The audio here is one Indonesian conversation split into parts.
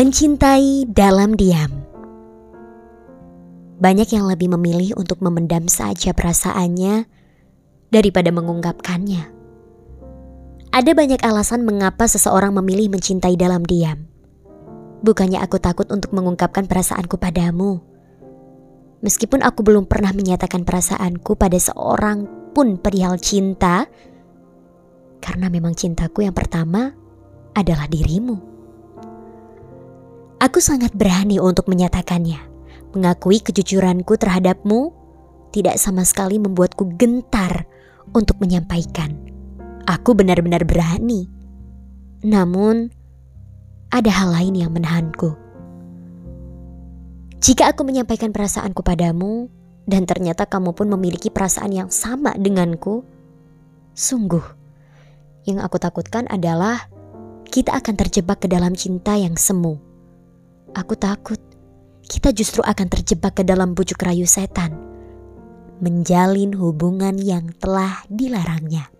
Mencintai dalam diam. Banyak yang lebih memilih untuk memendam saja perasaannya daripada mengungkapkannya. Ada banyak alasan mengapa seseorang memilih mencintai dalam diam. Bukannya aku takut untuk mengungkapkan perasaanku padamu. Meskipun aku belum pernah menyatakan perasaanku pada seorang pun perihal cinta, karena memang cintaku yang pertama adalah dirimu. Aku sangat berani untuk menyatakannya. Mengakui kejujuranku terhadapmu tidak sama sekali membuatku gentar untuk menyampaikan. Aku benar-benar berani. Namun, ada hal lain yang menahanku. Jika aku menyampaikan perasaanku padamu, dan ternyata kamu pun memiliki perasaan yang sama denganku, sungguh yang aku takutkan adalah kita akan terjebak ke dalam cinta yang semu Aku takut kita justru akan terjebak ke dalam bujuk rayu setan, menjalin hubungan yang telah dilarangnya.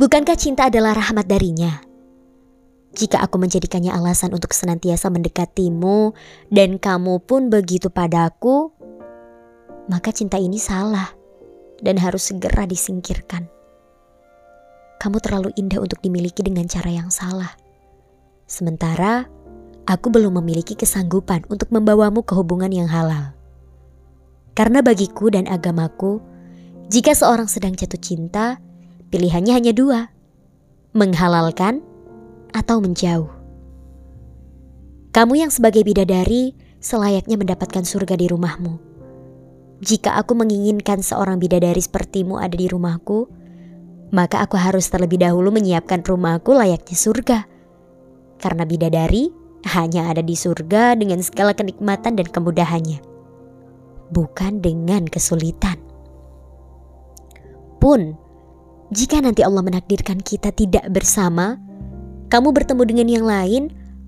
Bukankah cinta adalah rahmat darinya? Jika aku menjadikannya alasan untuk senantiasa mendekatimu dan kamu pun begitu padaku, maka cinta ini salah dan harus segera disingkirkan. Kamu terlalu indah untuk dimiliki dengan cara yang salah. Sementara aku belum memiliki kesanggupan untuk membawamu ke hubungan yang halal. Karena bagiku dan agamaku, jika seorang sedang jatuh cinta, pilihannya hanya dua: menghalalkan atau menjauh. Kamu yang sebagai bidadari selayaknya mendapatkan surga di rumahmu. Jika aku menginginkan seorang bidadari sepertimu ada di rumahku, maka aku harus terlebih dahulu menyiapkan rumahku layaknya surga karena bidadari hanya ada di surga dengan segala kenikmatan dan kemudahannya, bukan dengan kesulitan. Pun, jika nanti Allah menakdirkan kita tidak bersama, kamu bertemu dengan yang lain,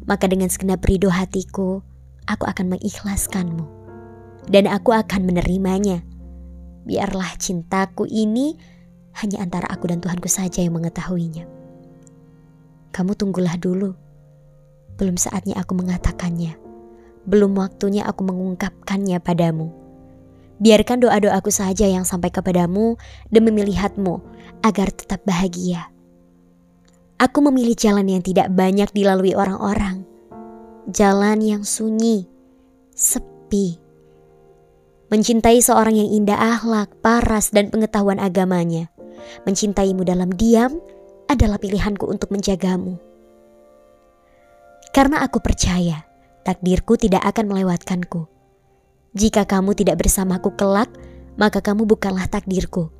maka dengan segenap ridho hatiku, aku akan mengikhlaskanmu. Dan aku akan menerimanya. Biarlah cintaku ini hanya antara aku dan Tuhanku saja yang mengetahuinya. Kamu tunggulah dulu belum saatnya aku mengatakannya. Belum waktunya aku mengungkapkannya padamu. Biarkan doa-doaku saja yang sampai kepadamu demi melihatmu agar tetap bahagia. Aku memilih jalan yang tidak banyak dilalui orang-orang. Jalan yang sunyi, sepi. Mencintai seorang yang indah akhlak, paras, dan pengetahuan agamanya. Mencintaimu dalam diam adalah pilihanku untuk menjagamu. Karena aku percaya takdirku tidak akan melewatkanku. Jika kamu tidak bersamaku kelak, maka kamu bukanlah takdirku.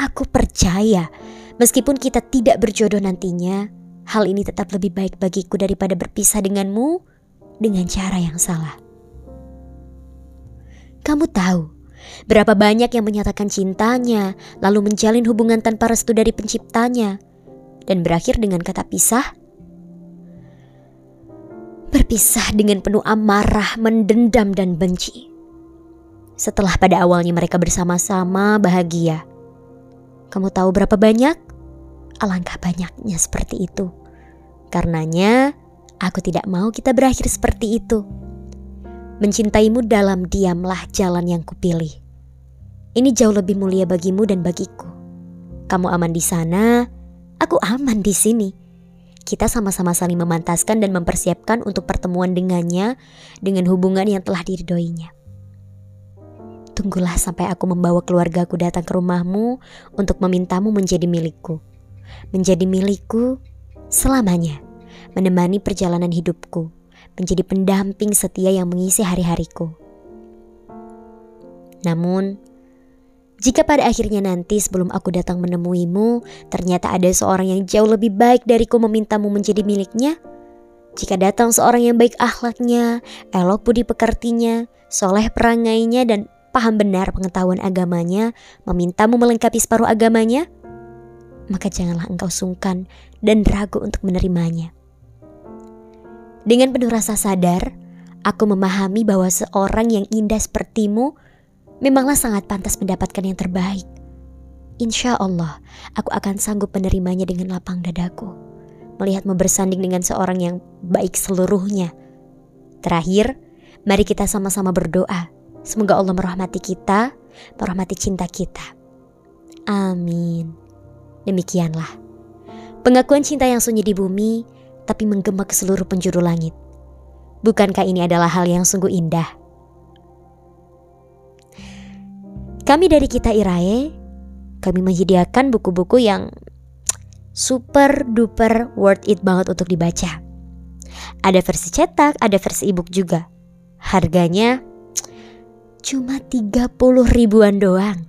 Aku percaya, meskipun kita tidak berjodoh nantinya, hal ini tetap lebih baik bagiku daripada berpisah denganmu dengan cara yang salah. Kamu tahu berapa banyak yang menyatakan cintanya, lalu menjalin hubungan tanpa restu dari penciptanya, dan berakhir dengan kata pisah berpisah dengan penuh amarah, mendendam, dan benci. Setelah pada awalnya mereka bersama-sama bahagia, kamu tahu berapa banyak? Alangkah banyaknya seperti itu. Karenanya, aku tidak mau kita berakhir seperti itu. Mencintaimu dalam diamlah jalan yang kupilih. Ini jauh lebih mulia bagimu dan bagiku. Kamu aman di sana, aku aman di sini kita sama-sama saling memantaskan dan mempersiapkan untuk pertemuan dengannya dengan hubungan yang telah diridoinya. Tunggulah sampai aku membawa keluargaku datang ke rumahmu untuk memintamu menjadi milikku. Menjadi milikku selamanya, menemani perjalanan hidupku, menjadi pendamping setia yang mengisi hari-hariku. Namun, jika pada akhirnya nanti sebelum aku datang menemuimu, ternyata ada seorang yang jauh lebih baik dariku memintamu menjadi miliknya, jika datang seorang yang baik akhlaknya, elok budi pekertinya, soleh perangainya, dan paham benar pengetahuan agamanya, memintamu melengkapi separuh agamanya, maka janganlah engkau sungkan dan ragu untuk menerimanya. Dengan penuh rasa sadar, aku memahami bahwa seorang yang indah sepertimu memanglah sangat pantas mendapatkan yang terbaik. Insya Allah, aku akan sanggup menerimanya dengan lapang dadaku, melihatmu bersanding dengan seorang yang baik seluruhnya. Terakhir, mari kita sama-sama berdoa. Semoga Allah merahmati kita, merahmati cinta kita. Amin. Demikianlah. Pengakuan cinta yang sunyi di bumi, tapi menggema ke seluruh penjuru langit. Bukankah ini adalah hal yang sungguh indah? Kami dari Kita Irae, kami menyediakan buku-buku yang super duper worth it banget untuk dibaca. Ada versi cetak, ada versi ebook juga. Harganya cuma 30 ribuan doang.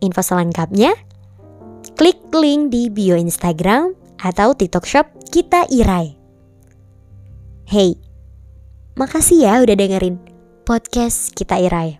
Info selengkapnya klik link di bio Instagram atau TikTok Shop kita Irai. Hey, makasih ya udah dengerin podcast kita Irai.